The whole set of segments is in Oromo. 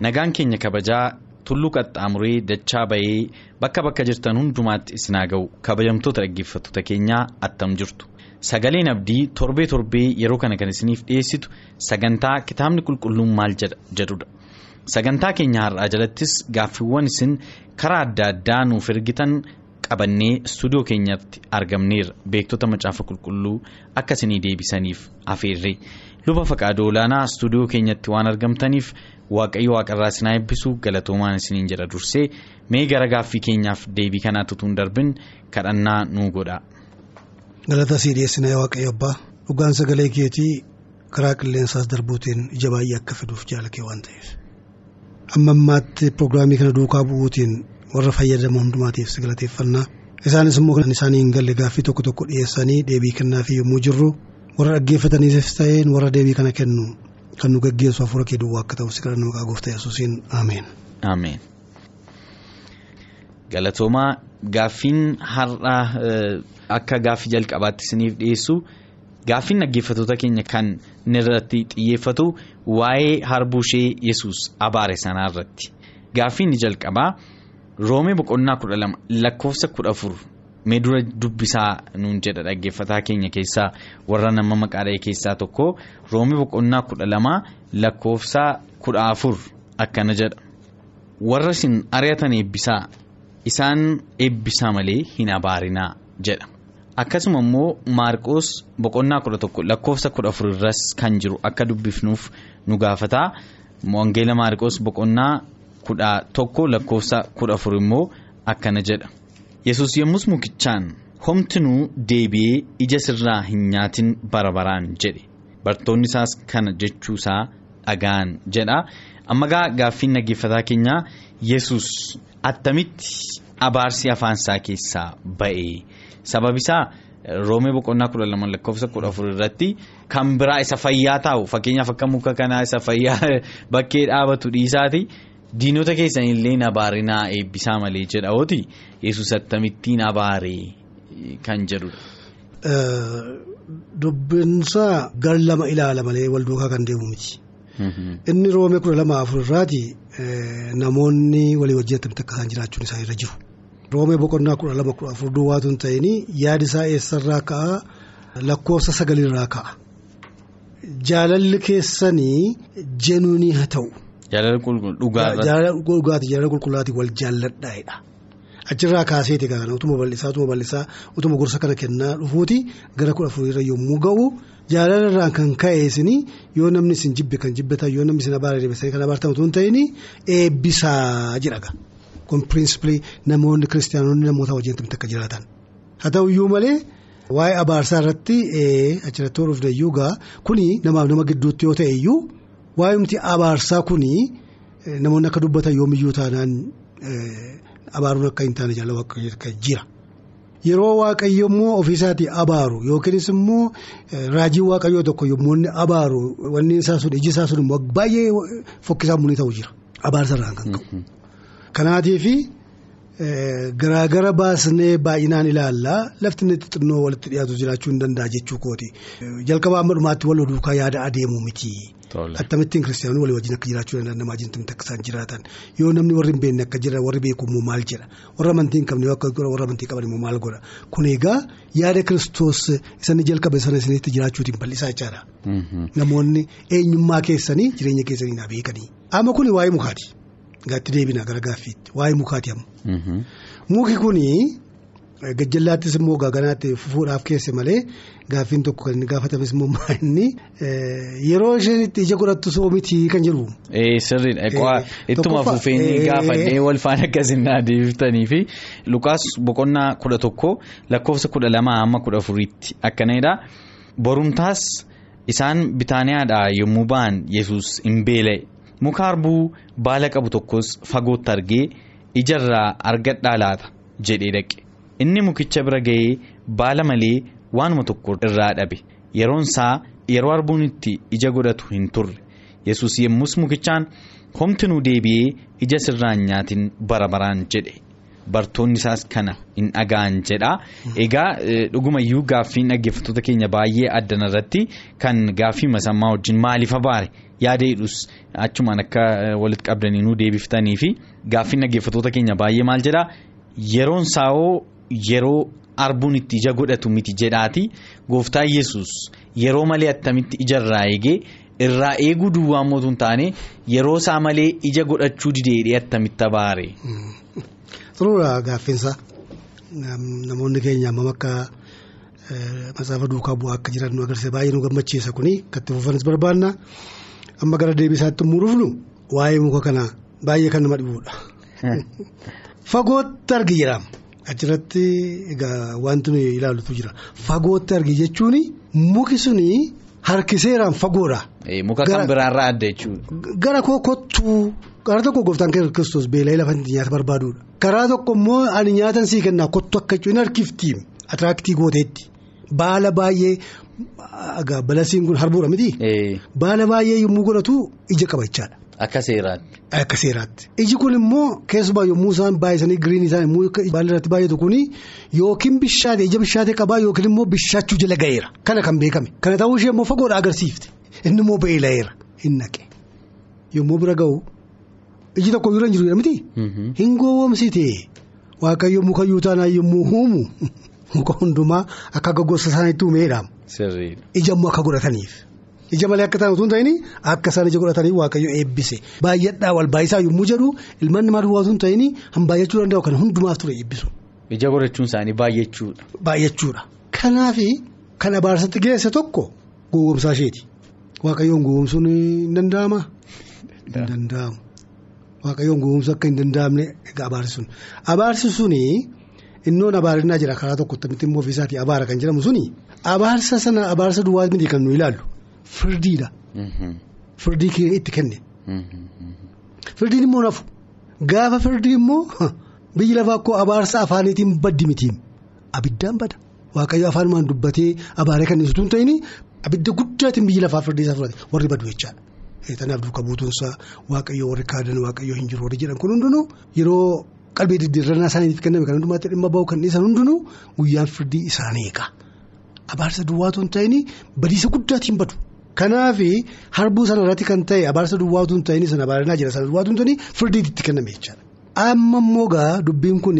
Nagaan keenya kabajaa tulluu qaxxaamuree dachaa bayee bakka bakka jirtan hundumaatti isinaa ga'u. Kabajamtoota dhaggeeffattoota keenyaa attam jirtu. Sagaleen abdii torbee torbee yeroo kana kan isiniif dhiyeessitu sagantaa kitaabni qulqulluun maal jedhudha sagantaa keenya har'aa jalattis gaaffiiwwan isin karaa adda addaa nuuf ergitan qabannee istuudiyoo keenyatti argamneerra. Beektota macaafa qulqulluu akka isinii deebisaniif afeerre luba faqaadoo olaanaa istuudiyoo keenyatti waan argamtaniif. waaqayyo waaqarraa isinaa eebbisu galatoomaan isiniin jedha dursee mee gara gaaffii keenyaaf deebii kanaatti utuu hin darbin kadhannaa nuu godha. galata sii dhiyeessinaa waaqayyo abbaa dhugaan sagalee keetii karaa qilleensaas darbuutiin ija baay'ee akka fiduuf jaalakee waan ta'eef amma ammaatti pirogiraamii kana duukaa bu'uutiin warra fayyadamu hundumaatiif si galateeffannaa isaanis immoo kan isaanii hin galle gaaffii tokko tokko dhiyeessanii deebii kennaafii yommuu jirru warra dhaggeeffataniifis ta'een warra deebii kana kennu. kan nu gaggeessu hafuura kee duwwaa akka ta'u si kadhanna maqaa gooftaa yesuusiin ameen. Ameen. Galatoomaa gaaffiin har'aa akka gaaffii jalqabaatti isiniif dhiyeessu gaaffiin dhaggeeffattoota keenya kan irratti xiyyeeffatu waa'ee harbuu ishee yesus abaare sanaa irratti gaaffiin jalqabaa roomee boqonnaa kudha lama lakkoofsa kudha afur. Mee dura dubbisaa nuun jedha dhaggeeffataa keenya keessaa warra nama maqaa dha'e keessaa tokko roomii boqonnaa kudha lama lakkoofsa kudha afur akkana jedha. Warra isin ari'atan eebbisaa isaan eebbisaa malee hin abaarinaa jedha. Akkasuma immoo maarqoos boqonnaa kudha tokko lakkoofsa kudha afur irras kan jiru akka dubbifnuuf nu gaafataa. Wangeela maarqoos boqonnaa kudha tokko lakkoofsa kudha afur immoo akkana jedha. Yesus yommus mukichaan homtinuu deebi'ee ija sirraa hin nyaatin bara baraan jedhe. Bartoonni isaas kana jechuusaa dhagaan jedha. Amma gaaffiin dhaggeeffataa keenyaa yesus attamitti abaarsi afaansaa keessaa ba'e? Sababisaa roomee boqonnaa kudha lama lakkoofsa kudha afur irratti kan biraa isa fayyaa taa'u. Fakkeenyaaf akka muka kanaa isa fayyaa bakkee dhaabatu dhiisaati. Diinota keessan illee abaarinaa eebbisaa malee jedha ooti yesus attamittiin abaaree kan jedhudha. Dubbinsaa gar lama ilaala malee wal duukaa kan deemu miti. Inni roomee kudha lama afur irraati namoonni walii wajjin attamitti akka isaan jiraachuun isaa irra jiru. Roomee boqonnaa kudha lama kudha afur duwwaatu hin ta'in yaadi isaa eessarraa ka'a lakkoofsa sagalirraa ka'a. Jaalalli keessanii jenuunii haa ta'u. Jaalala qulqullaati wal jaalladhaa'edha. Achirraa kaaseeti kana utuma bal'isaa utuma bal'isaa utuma gorsa kana kennaa dhufuuti gara kudha afurirra yommuu ga'u jaalalarraan kan ka'eesini yoo namni isin jibbe kan jibbetan yoo namni isin abaaree deebisanii kan abaartan utuu hin ta'in eebbisaa jedhaga. Kun pirinsipilii namoonni kiristaanonni namoota wajjin akka jiraatan. Haa ta'uyyuu malee waa'ee abaarsaa irratti achirratti hordofuu dandeeyyuu gaa kuni namaaf nama gidduutti yoo ta'e iyyuu. Waa'imti abaarsaa kuni namoonni akka dubbatan yoomiyyuu taanaan abaaruun akka hin taane jaalala jira. Yeroo waaqayyo immoo ofiisaatii abaaru yookiinis immoo raajiin waaqayyoo tokko yommuu abaaru wanni isaa sun iji isaa sun immoo baay'ee fokkisaa munii ta'u jira. Abaarsarraan kan ka'u. Kanaatiifi garaagara baasnee baay'inaan ilaallaa lafti inni xixinnoo walitti dhiyaatu jiraachuu hin danda'a jechuu kooti. Jalqabaa amma dhumaatti wal duukaa yaada adeemu miti. Akkamittiin kiristaanonni walii wajjin akka jiraachuu danda'an namaa wajjin akka isaan jiraatan yoo namni warri hin beekne akka jira warri beeku immoo maal jedha warra amantii hin qabne akka warra amantii qaban immoo maal godha kun egaa yaada kiristoos isaan jalqabe sana isinitti jiraachuutiin bal'isaa jechaadha. Namoonni eenyummaa keessanii jireenya keessanii naa beekanii. Amma kuni waa'ee mukaati. Gaatti deebina gara gaaffiitti waa'ee mukaati amma. Muki kuni gajjallaattis immoo gaaganaatti fufuudhaaf keesse malee gaaffiin tokko kan inni gaafatames immoo inni yeroo isheen itti ija godhattu soomitii kan jedhu. Sirriidha. Ittuma fufeenyi gaafannee wal faana akkasiin deebiftanii fi Lukaas boqonnaa kudha tokko lakkoofsa kudha lamaa hamma kudha afuriitti akkanadha. borumtaas isaan bitaaniyaadhaa yommuu ba'an yesus hin beela'e muka harbuu baala qabu tokkos fagootti argee ijarraa argadhaa laata? jedhee dhaqe. Inni mukicha bira ga'ee baala malee waanuma tokko irraa dhabe. Yeroon isaa yeroo harbuun itti ija godhatu hin turre. Yesus yemmus mukichaan homtinuu deebi'ee ija sirraan nyaatin bara baraan jedhe. Bartoonni isaas kana hin dhaga'an jedha. Egaa dhugumayyuu gaaffiin dhaggeeffattoota keenya baay'ee addan irratti kan gaaffii masammaa wajjin maaliif abaare yaadedhus achumaan akka walitti qabdanii nu deebiftanii fi gaaffiin dhaggeeffattoota keenya baay'ee maal jedhaa yeroon saawoo yeroo harbuun itti ija godhatu miti jedhaati gooftaan yesus yeroo malee attamitti ijarraa eegee irraa eeguu duwwaa mootuu hin taane yeroo isaa malee ija godhachuu dideedhee attamitti abaare. Xuruura gaaffiinsa namoonni keenya ammam akka matsaafa duukaa bu'aa akka jiran nu agarsiisa baay'ee nu gammachiisa kuni katti fufanis barbaanna amma gara deebisaatti immoo dhufnu waa'ee muka kanaa baay'ee kan nama dhibuudha. Fagootti argi jedhama achirratti egaa wanti nuyi ilaalutu jira fagootti argi jechuun muki suni harkiseeraan fagoodha. Muka kan biraarraa adda jechuudha. Gara koo kottuu. Karaa tokko gooftaan kiristoos beela'ee lafa nyaata barbaaduudha. Karaa tokko immoo ani nyaatan sii kennaa kottu akka jechuun harkiftii atiraaktii gooteetti baala baay'ee balasiin kun harbuudha miti. Baala baay'ee yommuu godhatu ija qaba jechaadha. Akka seeraatti. Akka seeraatti. Iji kun immoo keessumaa yommuu isaan baay'isanii giriin isaan yommuu baala irratti baay'atu kuni yookiin bishaate ija bishaate qabaa yookiin immoo bishaachuu jala ga'eera. Kana kan beekame. Kana ta'uu ishee immoo fagoodha agarsiifte. Inni immoo beela'eera. Hin naqe. Yommuu bira ga'u. Iji tokko yoo jiru jedhamti. Hin gowwoomsite waaqayyo muka yuutaanaa yommuu uumu muka hundumaa akka gosa isaaniitti uumeedha. Ija immoo akka godhataniif. Ija malee akka ta'an osoo hin akka isaan ija godhataniif waaqayyo eebbise. Baay'adhaa wal baay'isaa yommuu jedhu ilmaan namaa duwwaa osoo hin ta'in han baay'achuu danda'u kan hundumaaf ture eebbisu. Ija godhachuun isaanii baay'achuudha. Baay'achuudha. Kanaaf kan abaarsatti geesse tokko gowwoomsaa isheeti. Waaqayyoon gowwoomsuun hin danda'amaa? Hin danda'amu. Waaqayyoon gowwoomsuu akka hin danda'amne egaa abaarsi sun abaarsi suni innoon abaarinaa jira karaa tokkotti miti immoo ofiisaatii abaara kan jedhamu suni abaarsa sana abaarsa duwwaa miti kan nu ilaallu firdiidha. Firdii itti kenne. Firdiin immoo nafu gaafa firdii immoo biyyi lafaa koo abaarsa afaaniitiin baddi mitiin abiddaan bada waaqayyo afaanumaan dubbatee abaaree kan ibsutu hin ta'in abidda guddaatiin biyyi lafaa firdii isaa fudhate warri badu jechaadha. Tanaaf duuka buutuunsaa waaqayyoo warri kaadan waaqayyoo hin jiru warri jedhan kun hundinuu yeroo qalbii diddiirrannaa isaaniitiif kenname kan hundumaatti dhimma bahu kan dhiisan hundinuu guyyaan firdii isaanii eega. Abaarsa duwwaatu hin ta'in badiisa guddaatiin badu. Kanaaf harbuu sana irratti kan ta'e abaarsa duwwaatu hin ta'in sana abaarinaa jira sana duwwaatu hin ta'in firdiitti itti kenname jechaadha. Amma immoo gaa dubbiin kun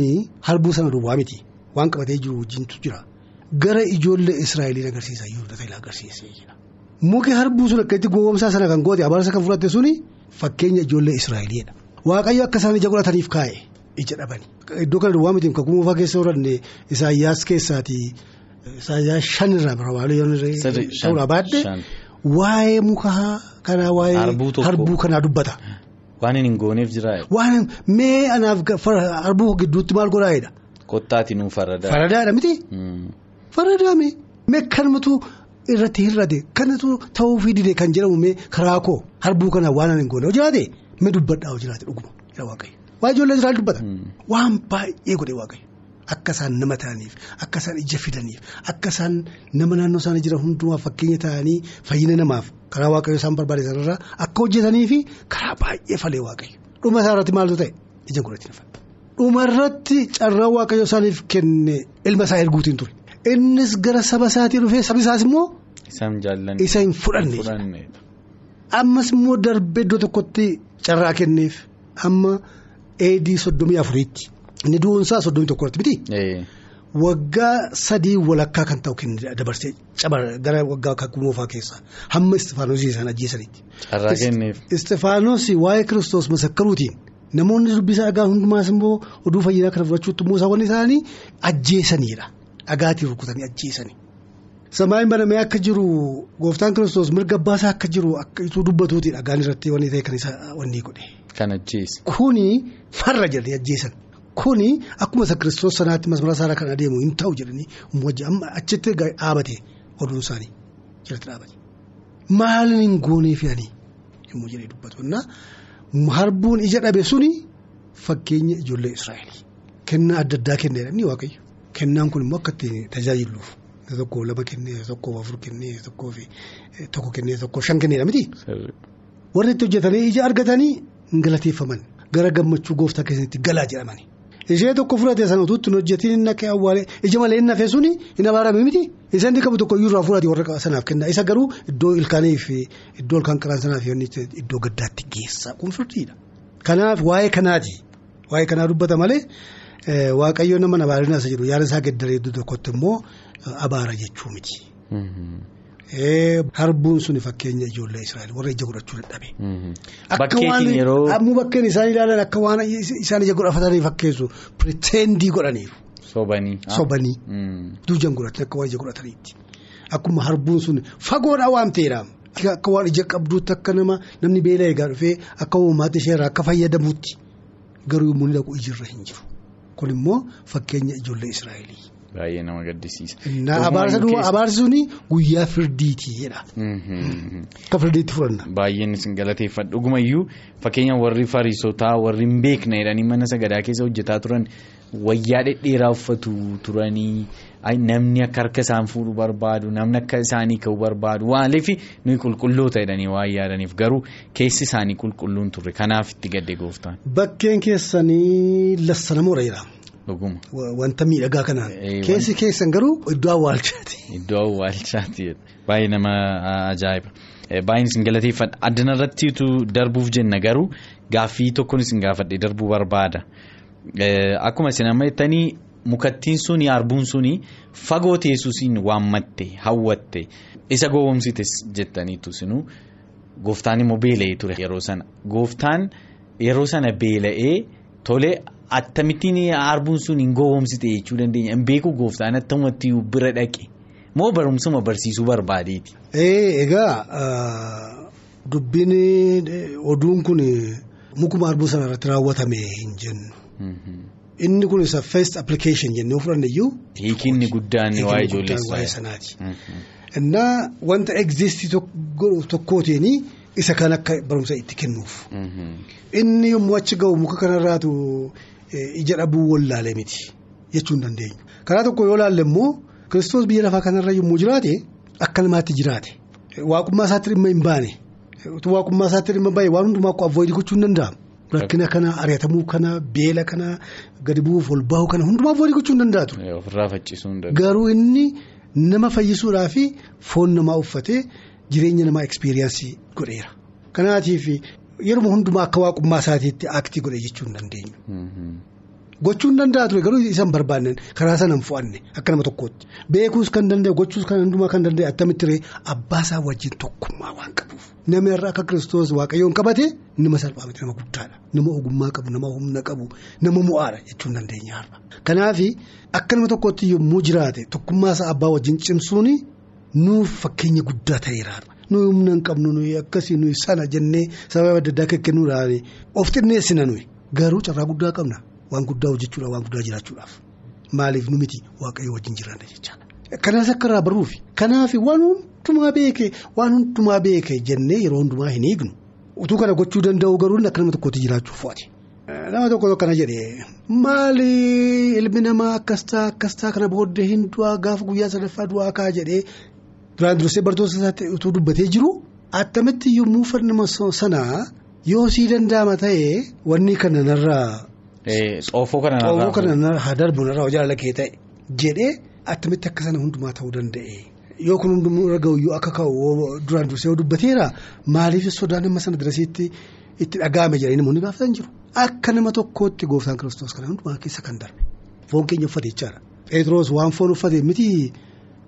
harbuu sana duwwaa miti waan qabatee jiru wajjintu jira gara ijoollee Israa'eliin agarsiisa yoo ta'e agarsiisee jira. Muki harbuu sun akka itti gowwoomsaa sana kan goote abaarsa kan fudhatte suni fakkeenya ijoollee Israa'eliidha. Waaqayyo akka isaan ija godhataniif kaa'e ija dhabani. Iddoo kana duwwaa miti kakuu moofaa keessa horanne Isaayyaas keessaati Isaayyaas shanirraa ta'uudhaa baadde. waa'ee muka kanaa waa'ee harbuu kanaa dubbata. Waan hin gooneef jira. Waan mee anaaf harbuu gidduutti maal godhaa'edha. Kottaati nuu faradaa. Faradaadha miti. Faradaa mee mee kanumatu. irratti hir'ate kanatu ta'uufii dide kan jedhamu mee karaa koo harbuu kana waan hin goone. Jiraate mee dubbadhaa jiraate dhuguma. Waa ijoollee Israa'el dubbata. Waan baay'ee godhe waaqayyo akka isaan nama ta'aniif akka isaan ija fidaniif akka isaan nama naannoo isaanii jiran hundumaa fakkeenya ta'anii fayyina namaaf karaa waaqayyo isaan barbaade sanarraa akka hojjetanii fi karaa baay'ee falee waaqayyo dhuma isaa irratti maaltu ta'e ija godhatiin dhuma irratti carraa waaqayyo isaaniif kenne ilma isaa erguutiin ture. Innis gara saba isaatii dhufee sabi isaas immoo. Isa hin fudhanne. Ammas immoo darbee iddoo tokkotti carraa kenneef amma eedii soddomii afuriitti inni du'uunsaa soddomii tokkotti miti. Waggaa sadii walakkaa kan ta'u kenne dabarsee gara waggaa kakuu moofaa keessaa hamma istifaanosii isaan ajjeesanitti. Carraa kenneef. Istifaanos waa'ee kiristoos masakkaruutiin namoonni dubbisaa dhagaa hundumaas immoo oduu fayyinaa kana fudhachuutti immoo saawwan isaanii ajjeesaniidha. Dhagaatiin rukutanii ajjeesanii. Samaayin banamee akka jiru gooftaan kiristoos mirga abbaasaa akka jiru akka itti dubbatuuti dhagaan irratti wanni ta'e kan isa wanni godhe. Kan ajjeese. Kuni farra jedhanii ajjeesan. Kuni akkuma isa kiristoos sanaatti masmara isaarra kan adeemu hin ta'u jedhanii amma achitti dhaabate oduun isaanii. jalatti dhaabate. Maal hin goonee fe'anii yommuu jedhee dubbatu. Harbuun ija dhabe suni fakkeenya ijoollee Israa'el. Kennaa adda addaa kenneedha inni waaqayyo. Kennaan kun immoo akka itti tajaajiluuf. Tokko lama kennee tokko afur kennee tokkoo fi tokko kennee tokko shan kenneedha miti. Warri itti hojjetanii ija argatanii hin galateeffaman gara gammachuu gooftaa keessatti galaa jedhamani. Ishee tokko fudhatee sana utuu ittiin hojjetiin inni akka awwaalee ija malee inni hafee suni hin abaarame miti. Isa inni qabu tokko iyyuu irraa fudhatee warra sanaaf kenna. Isa garuu iddoo ilkaanii fi iddoo ilkaan qaraan sanaaf iddoo gaddaatti geessa kun firdiidha. Kanaaf waa'ee kanaati. Waa'ee kanaa dubbata malee waaqayyoon nama abaarina isa jedhu yaada isaa gaddaree iddoo tokkotti immoo abaara jechuu miti. Harbuun suni fakkeenya ijoollee Israa'el warra ija godhachuu dadhabe. Akka waan ammoo bakkeen isaan ilaalan akka waan isaan ija godhafatanii fakkeessu pireteendii godhaniiru. Sobanii. Sobanii. Duujan godhatan akka waan ija godhataniitti. Akkuma harbuun sun fagoodhaa waan ta'eedha. Akka waan ija qabduutti akka nama namni beela eegaa dhufee akka uumaatti isheerraa akka fayyadamuutti garuu yommuu inni dhaqu ijirra hin jiru. Kun immoo fakkeenya ijoollee Israa'elii. Baay'ee nama gaddisiisa. Abaarsi suni guyyaa firdiitii jedha. Akka firdiitti fudhanna. Baay'een isin galateeffadha. Dhugumayyuu fakkeenya warri fariisotaa warri hin beekne jedhanii mana sagadaa keessa hojjetaa turan wayyaa dhedheeraa uffatu turanii namni akka harka isaan fuudhu barbaadu namni akka isaanii ka'u barbaadu waaliif nuyi qulqulloota jedhanii waan yaadaniif garuu keessi isaanii qulqulluun turre kanaaf itti gadde gooftaan. Bakkeen keessanii lassanamoora jedhama. Wanta miidhagaa kanaan. Keessi keessan garuu iddoo awwaalchaati. Iddoo awwaalchaati baay'ee nama ajaa'iba. Baay'een isin galateeffadha. Addana irratti darbuuf jenna garuu gaaffii tokkoon isin gaafadhe darbuu barbaada. Akkuma isin amma jettanii mukattiin suni harbuun suni fagoo teessuusiin waammatte hawwatte isa gowwomsites jettaniitu isinuu gooftaan immoo beela'ee ture yeroo sana. Gooftaan yeroo sana beela'ee tolee. Attamittiin harbuun sun hin gowwomsite jechuu dandeenya. Hin beeku gooftaan attamatti bira dhaqe moo barumsuma barsiisuu barbaadeeti. Egaa dubbiin oduun kun mukuma harbuu sana irratti raawwatame hin jennu. Inni kun isa first application jennee fudhanne iyyuu. Hiikinni guddaan waa'ee ijoollee sanaati. Innaa wanta existii tokkootiin isa kan akka barumsa itti kennuuf. Inni yommuu achi ga'u muka kanarraatu. Ija dhabuu wallaalee miti jechuun dandeenyu. Karaa tokko yoo laalle immoo kiristoos biyya lafaa kanarra yommuu jiraate akka namaatti jiraate waaqummaa isaatti dhimma hin baane waaqummaa isaatti dhimma baay'ee waan hundumaa akka avoidii gochuun danda'amu. Rakkina kana ari'atamuu kana beela kana gadi bu'uuf ol bahu kana hundumaa avoidii gochuun danda'atu. Faccisuu hin Garuu inni nama fayyisuudhaa fi foon namaa uffatee jireenya namaa ekspiriyaansii godheera. Kanaatiif. Yeroo hundumaa akka waaqummaa isaatiitti aktii godhe jechuu hin dandeenyu. Gochuu hin danda'a ture garuu isaan barbaanne karaa sana hin fo'anne akka nama tokkootti. Beekuus kan danda'e gochuus kan hundumaa kan danda'e attamitti ree abbaa isaa wajjin tokkummaa waan qabuuf. Namni irraa akka kiristoos waaqayyoon qabate nama salphaa miti nama guddaadha. Nama ogummaa qabu nama humna qabu nama mo'aadha jechuu hin dandeenya har'a. Kanaaf akka nama tokkootti yommuu jiraate tokkummaa isaa abbaa wajjin cimsuun nuuf fakkeenya guddaa ta'eera. Nuyi humna hin qabnu nuyi akkasii nuyi sana jennee sababa adda addaa kennuudhaan of xinneessina nuyi garuu carraa guddaa qabna waan guddaa hojjechuudhaaf waan guddaa jiraachuudhaaf maaliif nu miti waaqayyo wajjin jiraanna jechaadha. Kanas akka irraa baruufi kanaaf waan hundumaa beeke waan hundumaa beeke jennee yeroo hundumaa hin eegnu utuu kana gochuu danda'u garuu akka nama tokkotti jiraachuuf fo'ate. Nama tokko tokko kana jedhee maali ilmi namaa akkas ta'a akkas ta'a kana booddee hin du'aa gaafa guyyaa sadaffaa du'aa kaa jedhee. Duraan dursee bartoota isaatti utuu dubbatee jiru attamitti yommuu farnama sanaa yoo sii danda'ama ta'ee wanni kana narraa. Xoofoo kana narraa. Xoofoo narraa darbu narraa jaalala kee ta'e jedhee attamitti akka sana hundumaa ta'uu danda'e. Yoo kun hundumuu irra ga'u akka ka'u duraan dursee dubbateera maaliif sodaan nama sana dirasiitti itti dhaga'ame jedhanii namoonni gaafatan jiru. Akka nama tokkootti gooftaan kiristoos kana hundumaa keessa kan darbe foon keenya uffate jechaadha. Pheexroos waan foon uffate miti.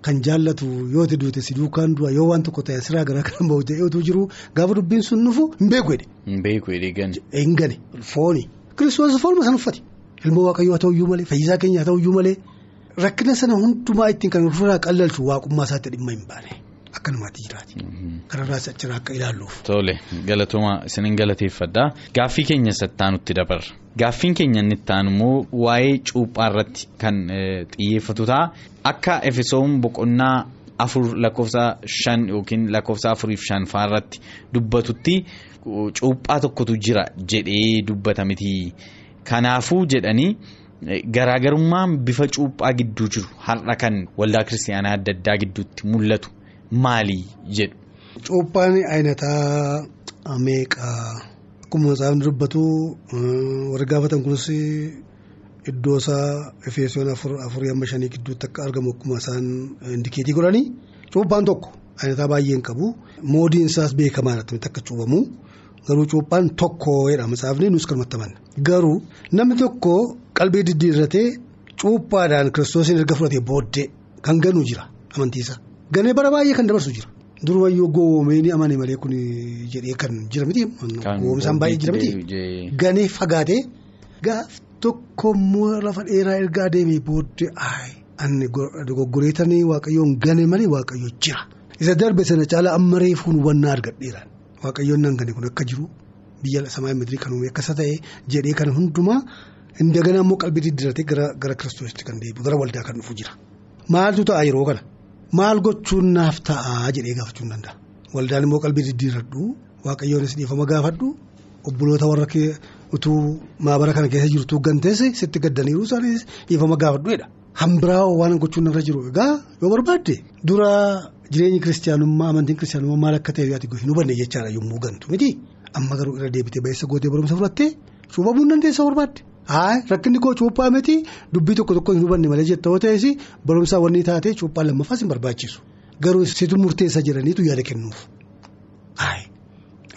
Kan jaallatu yoo ta'e duute si duukaan du'a yoo waan tokko ta'e asirraa garaa kan bahu ta'ee otoo jiru gaafa dubbiin sun dhufu hin beeku jedhe. Hin beeku jedhee gane. Hin gane fooni. Kiristoos foonuma san uffate. Ilmoo waaqayyoo haa ta'uyyuu malee fayyisaa keenya haa ta'uyyuu malee rakkina sana hundumaa ittiin kan ofirraa qallalchu waaqummaa isaatti dhimma hin baane akka namaatti jiraate. Kanarraas achirraa akka ilaalluuf. Tole galatooma isinin galateeffadha. Gaaffii keenya sattaanutti dabarra. Gaaffiin keenya inni itti aanu immoo waa'ee cuuphaa irratti kan xiyyeeffatu ta'a. Akka efesoon boqonnaa afur lakkoofsa shan yookiin lakkoofsa afuriif shan faarratti dubbatutti cuuphaa tokkotu jira jedhee dubbata miti. Kanaafuu jedhanii garaagarummaan bifa cuuphaa gidduu jiru har'a kan waldaa kiristaanaa adda addaa gidduutti mul'atu maali jedhu. Cuuphaan ayinataa meeqaa akkuma isaanii dubbatu warri gaafatan kunis iddoo isaa efesoon afurii amma shanii gidduutti akka argamu akkuma isaan indikeetii godhanii cuuphaan tokko ayinataa baay'een qabu moodiin isaas beekamaadha akka cuubamu. Garuu cuuphaan tokko jedhama saafni nus kan maxxanan garuu namni tokko qalbii diddiirratee cuuphaadhaan kiristoosiin erga fudhatee booddee kan ganuu jira amantiisa. Ganee bara baay'ee kan dabarsu jira. Durumayyuu goowwomee ni amane malee kun jedhee kan jira miti. Goowwomsaan baay'ee jira miti. Ganee fagaatee gaaf tokkommoo lafa dheeraa erga adeemee booddee ani dogoggoreetanii waaqayyoon gane malee waaqayyo jira. Isa darbe sana caalaa amma reefuun hubannaa argadheeraan. Waaqayyoon nan gane kun akka jiru biyya samaa mitirii kan uume akkasa ta'e jedhee kan hundumaa indagana immoo qalbii diddiratee gara kiristoositti kan deebi'u gara waldaa kan dhufu jira. Maaltu ta'a yeroo kana maal gochuun naaf ta'a jedhee gaafachuu ni danda'a. Waldaan immoo qalbii diddiiradhu waaqayyoonis dhiifama gaafadhu obboloota warra utuu maabara kana keessa jirtu ganteesse sitti gaddaniiru isaanis dhiifama gaafadhuudha. Hambiraa waan gochuun narra jiru egaa yoo barbaadde dura. Jireenyi kiristaanummaa amantiin kiristaanummaa maal akka ta'e yaati hin hubanne jechaadha yommuu gantu miti amma garuu irra deebitee baay'isa gootee barumsa fudhattee cuuphamuu hin dandeessa barbaadde. Rakkinni koo cuuphaa miti dubbii tokko tokko hin hubanne malee jetta yoo ta'es barumsaa wanni taatee cuuphaa lammaffaas hin barbaachisu garuu situ murteessa jedhaniitu yaada kennuuf.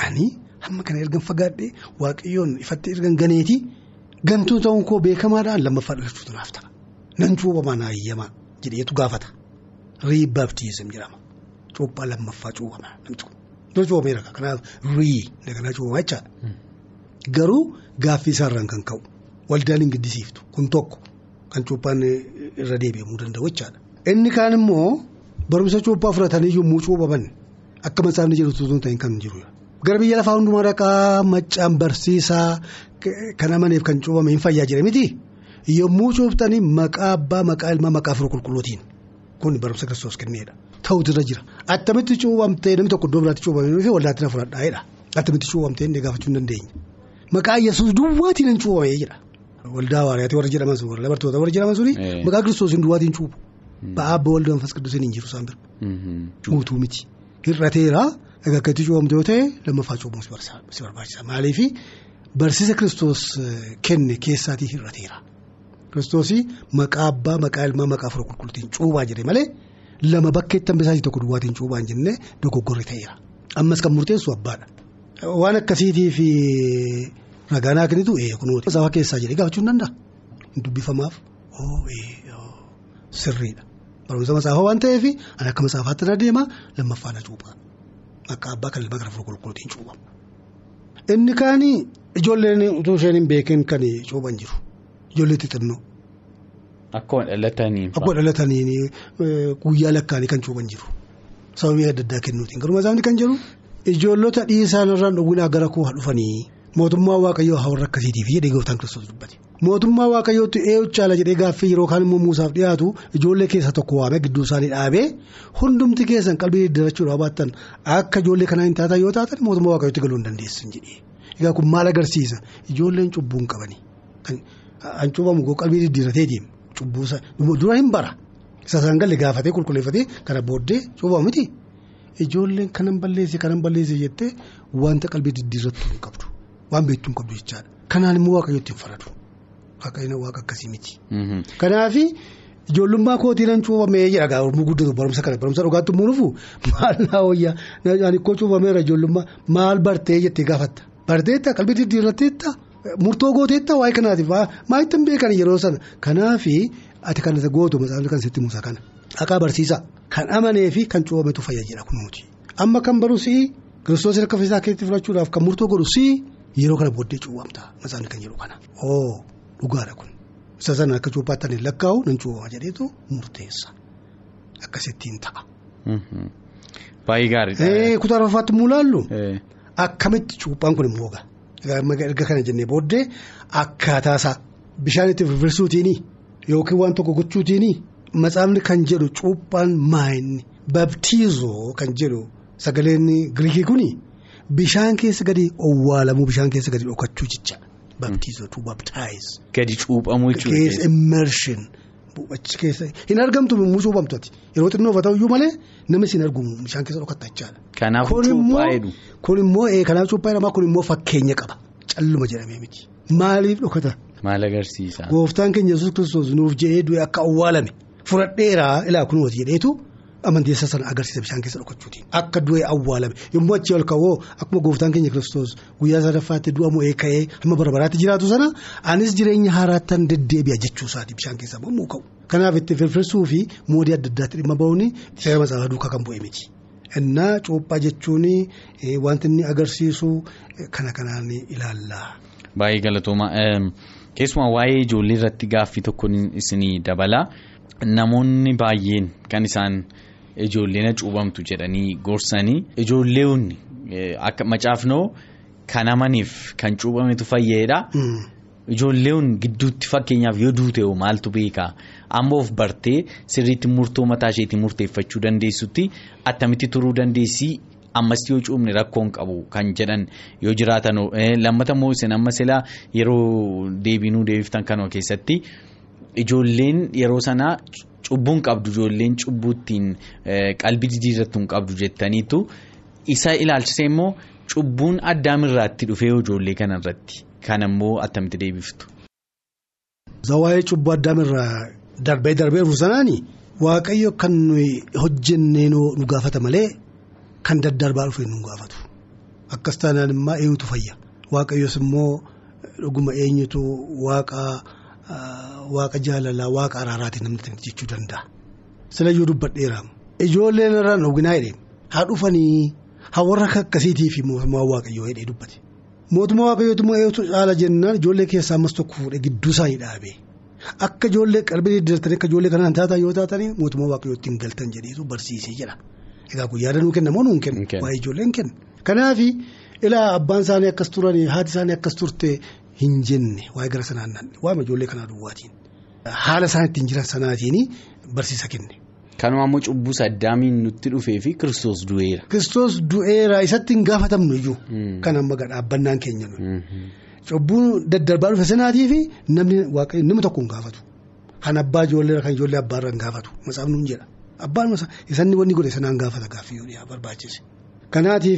Ani hamma kana ergan fagaadhee waaqayyoon ifatti ergan ganeeti gantuu ta'uun koo beekamaadhaan lammaffaa dhalachuutu naaf ta'a nan cuuphamaa naa eeyyamaa jedheetu gaafata. Riibbaaftiisam jedhama. Cuuphaa lammaffaa cuuphama namti kun. Dura cuuphameera kanaaf rii daganaa cuuphama jechaadha. Garuu gaaffii isaarraan kan ka'u waldaan hin giddisiiftu kun tokko kan cuuphaan irra deebi'amuu danda'u jechaadha. Inni kaan immoo barumsa cuuphaa fudhatanii yommuu cuuphaman akka matsaafni jedhu tuutuun ta'in kan jiru. Gara biyya lafaa hundumaa dhaqaa maccaan barsiisaa kan amaneef kan cuuphame hin fayyaa jira miti yommuu cuuftanii maqaa abbaa maqaa ilmaa maqaa firoo qulqulluutiin. Kun barumsa kiristoos kenneedha. Ta'utu irra jira. Attamitti cuubamtee namni tokko iddoo biraatti cuubamee fi waldaatti na fudhadhaa'edha. Attamitti cuubamtee inni gaafachuu hin dandeenye. Maqaa yesuus duwwaatiin hin cuubamee jedha. Waldaa waariyaatti warra jedhaman sun warra bartoota warra jedhaman suni maqaa kiristoosiin duwwaatiin cuubu. Ba'aa abbaa waldaa manfas qidduusiin hin jiru isaan bira. Guutuu miti. Hir'ateera itti cuubamte yoo ta'e lammaffaa cuubamu si barbaachisa. Maaliif barsiisa kiristoos kenne keessaatii hir'ateera. Kiristoosii maqaa abbaa maqaa ilmaa maqaa firoo qulqulluutiin cuubaa jedhe malee lama bakkeetti hambisaatii tokko duwwaatiin cuubaa hin jennee dogoggorri ta'eera. Ammas kan murteessu abbaadha. Waan akkasiitii fi ragaan kinitu kunuuti. Masaafaa keessaa jedhee gaafachuu hin danda'a. Dubbifamaaf sirriidha. Barumsa masaafaa waan ta'eef ani akka masaafaatti irra deema lammaffaa na cuubaa. Maqaa abbaa kan ilmaa gara firoo qulqulluutiin cuubama. Inni kaanii ijoolleen utuu isheen hin beekin kan cuuban jiru. Ijoollee xixinnoo. Akkuma dhalataniin. Akkuma dhalataniin guyyaa lakkaanii kan cuuban jiru. Sababii adda addaa kennuutiin garuu masaafni kan jiru ijoollota dhiisaan irraan dhowwinaa gara koo haa dhufanii mootummaa waaqayyoo haa warra akkasiitiif jedhee gooftaan kiristoos dubbate. Mootummaa waaqayyootti eeyyuu caala jedhee gaaffii yeroo kaan immoo Muusaaf dhiyaatu ijoollee keessa tokko waamee gidduu isaanii dhaabee hundumti keessan qalbii diddiirachuudhaaf baattan akka ijoollee kanaa hin taatan yoo taatan mootummaa waaqayyootti galuu hin dandeessan jedhee. Egaa kun maal agarsiisa ijoolleen cubbuu hin qabani. An cuubamu qalbii diddiiratee deemu cubbuusa dura hin bara isa isaan galle gaafatee qulqulleeffatee kana booddee cuubamu miti ijoolleen kanan balleesse kanan balleesse jettee wanta qalbii diddiirrattu hin qabdu waan beektu hin qabdu jechaadha. Kanaan immoo waaqayyootti hin faradu waaqayyoon waaqa akkasii miti. Kanaafi ijoollummaa kootii nan cuubamee jedha gaa'urmuu guddatu barumsa kana barumsa dhugaatti muunufu maal naa wayyaa? Ani koo cuubameera ijoollummaa. Maal bartee jettee gaafatta? Barteetta qalbii diddiirratteetta. Murtoo gooteetta waa'ee kanaatiif maalitti hin beekan yeroo sana? Kanaafi ati kan gootu masaafni kan sitti muusaa kana. Haqaa barsiisa kan amanee fi kan cuubametu fayyadudha kunuuti amma kan barus kiristoos harka isaa keessatti fudhachuudhaaf kan murtoo godhu yeroo kana booddee cuubamta masaafni kan jedhu kana oo dhugaadha kun. Isa sana akka cuuphaatti hin lakkaa'u nan cuubama jedheetu murteessa akkasittiin ta'a. Baay'ee gaariidha. Kutaa arfaffaatti immoo ilaallu akkamitti cuuphaan kun immoo ga'a. erga kana jennee booddee akkaataa isaa bishaan itti firfirsuutiini yookiin waan tokko gochuutiini matsaafni kan jedhu cuuphaan maayinni babtiizoo kan jedhu sagaleen giriikii kuni bishaan keessa gadi owwaalamuu bishaan keessa gadi dhokachuu jecha. Babtiizoo tu babtaayiz. Gadi cuuphamuu Keessa jechuudha. immershin achi keessa. Hin argamtu mummuu cuuphamtu ati yeroo xinnoo uffataa iyyuu malee namni siin argumu bishaan keessa dhokatta jechaadha. Immoo cuuphaa kun immoo kanaaf cuuphaa jedhama kun immoo fakkeenya qaba. Calluma jedhamee miti. Maaliif dhokata Maal agarsiisa? gooftaan keenya yesus kiristoos nuuf jedhee du'e akka awwaalame fudhadheeraa ilaa kun wati jedheetu amanteessa sana agarsiisa bishaan keessa dhokachuutiin akka du'e awwaalame yommuu achii ol ka'oo akkuma gooftaan keenya kiristoos guyyaa sadaffaatti du'a mo'ee ka'ee hamma bara baraatti jiraatu sana anis jireenya haaraattan deddeebi'a jechuu isaati bishaan keessa yommuu ka'u kanaaf itti firfirsuu fi moodii adda addaatti dhimma ba'uun seera matsaafaa duukaa kan bu'e miti. Innaa cuuphaa jechuun wanti inni agarsiisu kana kanaan ilaalla. Baay'ee galatooma. Keessumaa waa'ee ijoollee irratti gaaffii tokko isinii dabala. Namoonni baay'een kan isaan ijoolleen cuuphamtu jedhanii gorsanii ijoolleen akka macaafnoo kan amaniif kan cuuphametu fayyadedha. Ijoolleen gidduutti fakkeenyaaf yoo duute maaltu beekaa amma of bartee sirriitti murtoo mataa isheetii murteeffachuu dandeessutti attamitti turuu dandeessi. ammas yoo cuubne rakkoon qabu kan jedhan yoo jiraatan lammata immoo isin amma silaa yeroo deebinuu deebiftan kanuma keessatti ijoolleen yeroo sanaa cubbuun qabdu ijoolleen cubbuuttiin qalbii diddiirrattu hin qabdu jettaniitu isa ilaalchisee immoo cubbuun addaamirraatti dhufee ijoollee kanarratti kan ammoo attamitti deebiftu. Waa'ee cubbuu addaamirraa darbee darbee dhufu sanaani waaqayyo kan hojjennee nu gaafata malee. Kan daddarbaa dhufee nu gaafatu akkas taanaan immoo eenyutu fayya waaqayyos immoo dhuguma eenyutu waaqa waaqa jaalalaa waaqa araaraatiin namni jechuu danda'a. Silayyuu dubbadheera ijoolleen irraan oginaa jedhee haa dhufanii haa warra akkasiitii fi mootummaa waaqayyoo jedhee dubbate. Mootummaa waaqayyootu immoo eenyutu caala jennaan ijoollee keessaa ammas tokko fuudhee gidduu isaanii dhaabee akka ijoollee qalbii diddiirtanii akka ijoollee kanaan taatan yoo taatanii mootummaa waaqayyootti hin galtan jedheetu barsiisee jedha. Egaa guyyaa danuu kenna moo nuun kenna? Waa'ee ijoolleen kenna. Kanaaf ilaa abbaan isaanii akkas turanii haati isaanii akkas turte hin jenne waa'ee gara sanaan nanne waa'ee ijoollee kanaa duwwaatiin haala isaan ittiin jiran sanaatiin barsiisa kenne. Kanuma ammoo cubbuu addaamiin nutti dhufee fi kiristoos du'eera. Kiristoos du'eera isatti hin gaafatamnu iyyuu. Kan amma dhaabbannaan keenya nuyi. Cubbuu daddarbaa dhufe sanaatii fi namni tokko hin gaafatu. Kan abbaa ijoollee kan ijoollee abbaarra hin gaafatu matsaafni hin jedha. Abbaan isanni wanni godhe sanaan gaafata gaaffii yoo barbaachise. Kanaatii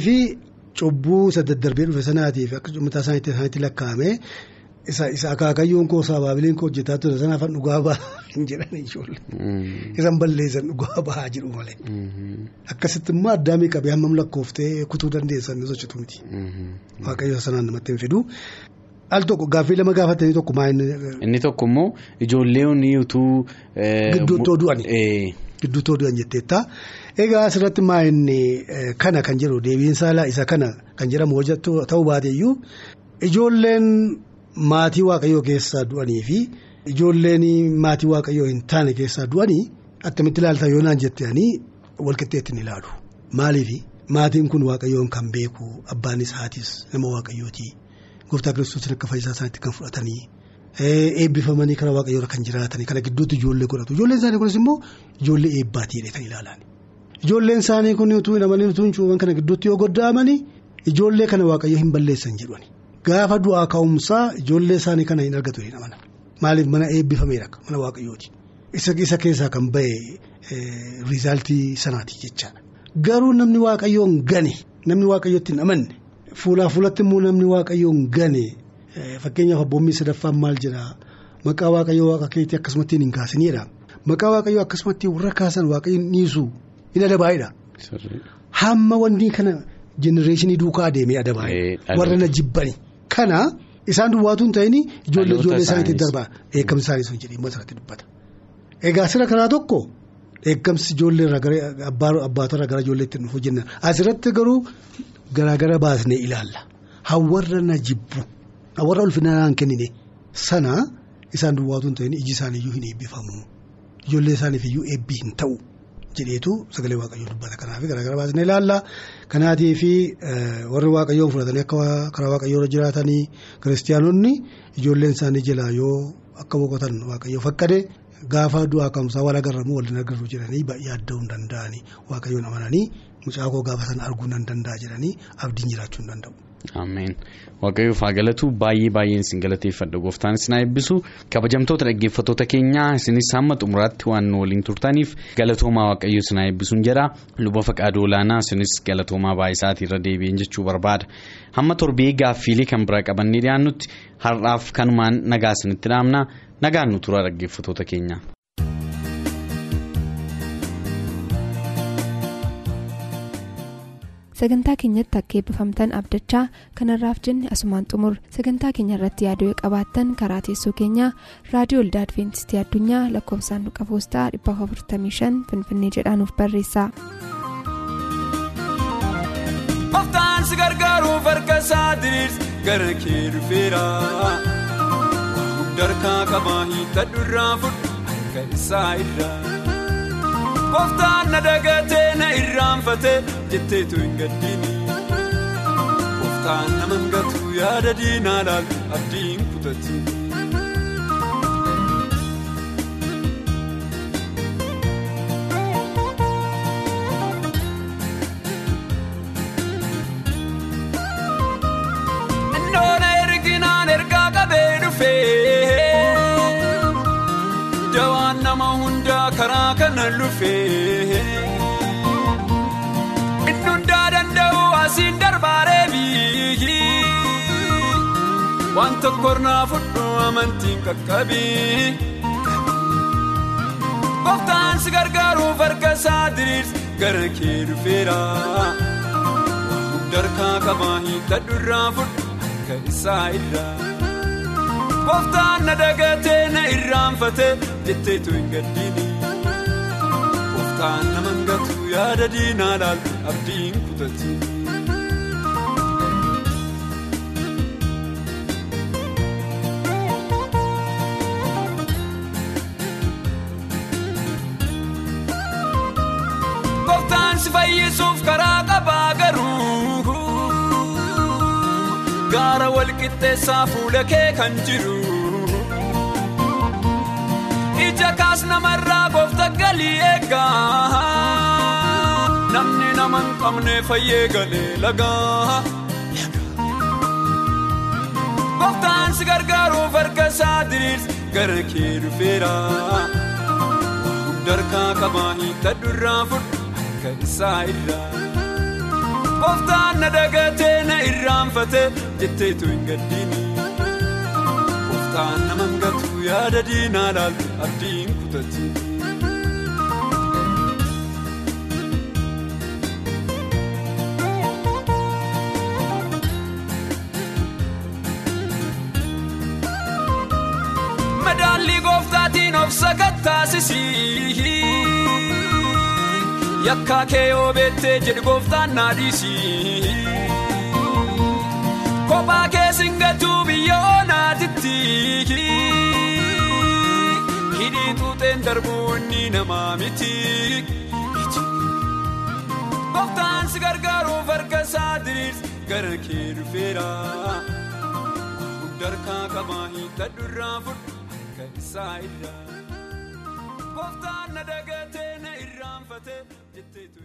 cubbuu isa daddarbee dhufe sanaatii fi akka mataa isaaniitti lakkaa'ame isa isa akaakayyoon koo saabaabileen koo hojjetaa ture sanaaf dhugaa bahaa hin jedhan ijoollee. Isan balleessan dhugaa bahaa jedhu malee. Akkasitti immoo addaamii qabee hammam lakkooftee kutuu dandeessan ni sochitu miti. Waaqayyo sanaan namatti hin fidu. Al tokko gaaffii lama gaafatanii tokko maa inni. Inni tokko immoo ijoolleen utuu. Gidduutti oduu'ani. Gidduutti oduu'an jetteetta. Egaa asirratti maa inni kana kan jedhu deebiin saalaa isa kana kan jedhamu ta'uu baateyyuu ijoolleen maatii waaqayyoo keessaa du'anii fi ijoolleen maatii waaqayyoo hin taane keessaa du'anii akkamitti ilaalta yoo naan jettanii walqixxeetti ni ilaalu. Maaliif maatiin kun waaqayyoon kan beeku abbaanis haatis nama waaqayyooti. Gooftaa kiristoos akka fayyisaa isaaniitti kan fudhatanii eebbifamanii karaa waaqayyoora kan jiraatanii kana gidduutti ijoollee godhatu ijoolleen isaanii kunis immoo ijoollee eebbaatii kan ilaalan. Ijoolleen isaanii kun utuu namanii utuu hin kana gidduutti yoo goddaamanii ijoollee kana waaqayyo hin balleessan jedhani. Gaafa du'aa ka'umsaa ijoollee isaanii kana hin argatu hin amana. Maaliif mana eebbifameera mana waaqayyooti. Isa keessaa kan bahe riizaaltii sanaati jechaadha. Garuu namni waaqayyoon gane namni waaqayyootti hin amanne. Fuulaa fuulatti immoo namni waaqayyoon gane fakkeenyaaf abboommii sadaffaan maal jedhaa maqaa waaqayyoo waaqa keetii akkasumatti hin kaasiniidha maqaa waaqayyoo akkasumatti warra kaasan waaqayyoon dhiisu hin adabaayidha. Hamma wanti kana jenereeshinii duukaa adeemee adabaayidha warra na jibbani. Kana isaan duwwaatu hin ta'in ijoollee ijoollee isaaniitti darbaa. Eegamsi isaanii sun jedhee irratti dubbata. Egaa sira karaa tokko eegamsi ijoollee irraa abbaatorraa gara ijoolleetti dhufu jenna. Asirratti garuu. Garaagara baasnee ilaalla. Hawarra na jibbu hawarra ulfinaan kennine. Sana isaan duwwaatu hin ta'in iji isaaniiyyuu hin eebbifamu. Ijoollee isaaniifiyyuu eebbii hin ta'u jedheetu sagalee waaqayyoo dubbata. Kanaaf garaagara baasnee ilaalla. Kanaatii fi warri waaqayyoon fudhatanii akka karaa waaqayyoo jiraatanii kiristaanonni ijoolleen isaanii jalaa yoo akka boqotan waaqayyoo fakkade gaafa du'aa ka'umsaa wal agarramu waliin agarru jedhanii yaadda'uu hin danda'anii. Waaqayyoon amananii mucaa koo gaafa sana arguu nan danda'a jedhanii abdiin jiraachuu hin danda'u. Ameen waaqayyoof haa galatu baay'ee baay'een isin galateeffadha. Gooftaan isin eebbisu kabajamtoota dhaggeeffattoota keenyaa isinis hamma xumuraatti waan nu waliin turtaniif galatoomaa waaqayyo isin eebbisuun jedha. Luba faqaaduu olaanaa isinis galatoomaa baay'isaatii irra deebi'een jechuu barbaada. Hamma torbee gaaffiilee kan biraa qabannee dhiyaannutti har'aaf kanumaan nagaa isinitti dhaamna. Nagaan nu tura dhaggeeffattoota keenya. Sagantaa keenyatti akka eebbifamtan abdachaa kanarraaf jenne asumaan xumur sagantaa keenya irratti yaaduu qabaattan karaa teessoo keenyaa raadiyoo olda adventistii addunyaa lakkoofsaanduqa poostaa 455 finfinnee jedhaanuf barreessa. Gooftaan si gargaaruuf harka isaa diriirsi gara kee dhufeera. Darkaa qabaa hiikkadhu irraa fudhu harka isaa irraa. Gooftaan na dagatee na irraanfatee jetteetu hin gaddiini. Gooftaan nama hangatu yaada diinaa laalu kutatti. Dawaan nama hundaa karaa kana lufee. Waan tokko irraa fudhu amantiin qaqqabii. Gooftaan si gargaaruuf harka isaa diriirsi gara kee dhufeera. Darkaa qabaa hiikkadhu irraa fudhu harka isaa irraa. Gooftaan na dagatee na irraanfatee jetteetu hin gaddiini. Gooftaan nama hangatu yaada diinaa laalu abdiin kutatti. Gaara walqixxeessaa fuula kee kan jiru. Ija kaas namarraa goofta galii eegaa. Namni nama hin qabne fayyee galee lagaa. Gooftaan si gargaaruuf harka isaa diriirsi gara kee dhufeera. Darkaa qabaa hiikkadhu irraa fudhu harka isaa irraa. Gooftaan na dagatee na irraanfatee jetteetu hin gaddiini. Gooftaan nama hangatu yaada diinaa laalu abdiin kutatti. Madaallii gooftaatiin of sakattaasisii. Yakkaa kee yoo beettee jedhu gooftaan naa dhiisii. Kophaa kee singatuu biyya oonaatitti. Hidhii tuuteen darbuu inni namaa miti. Gooftaan si gargaaruuf harka isaa diriirsi gara kee dhufeera. Darkaa qabaa hiikkadhu irraa fudhu harka isaa irraa. Gooftaan na dagatee na irraanfatee jetteetu.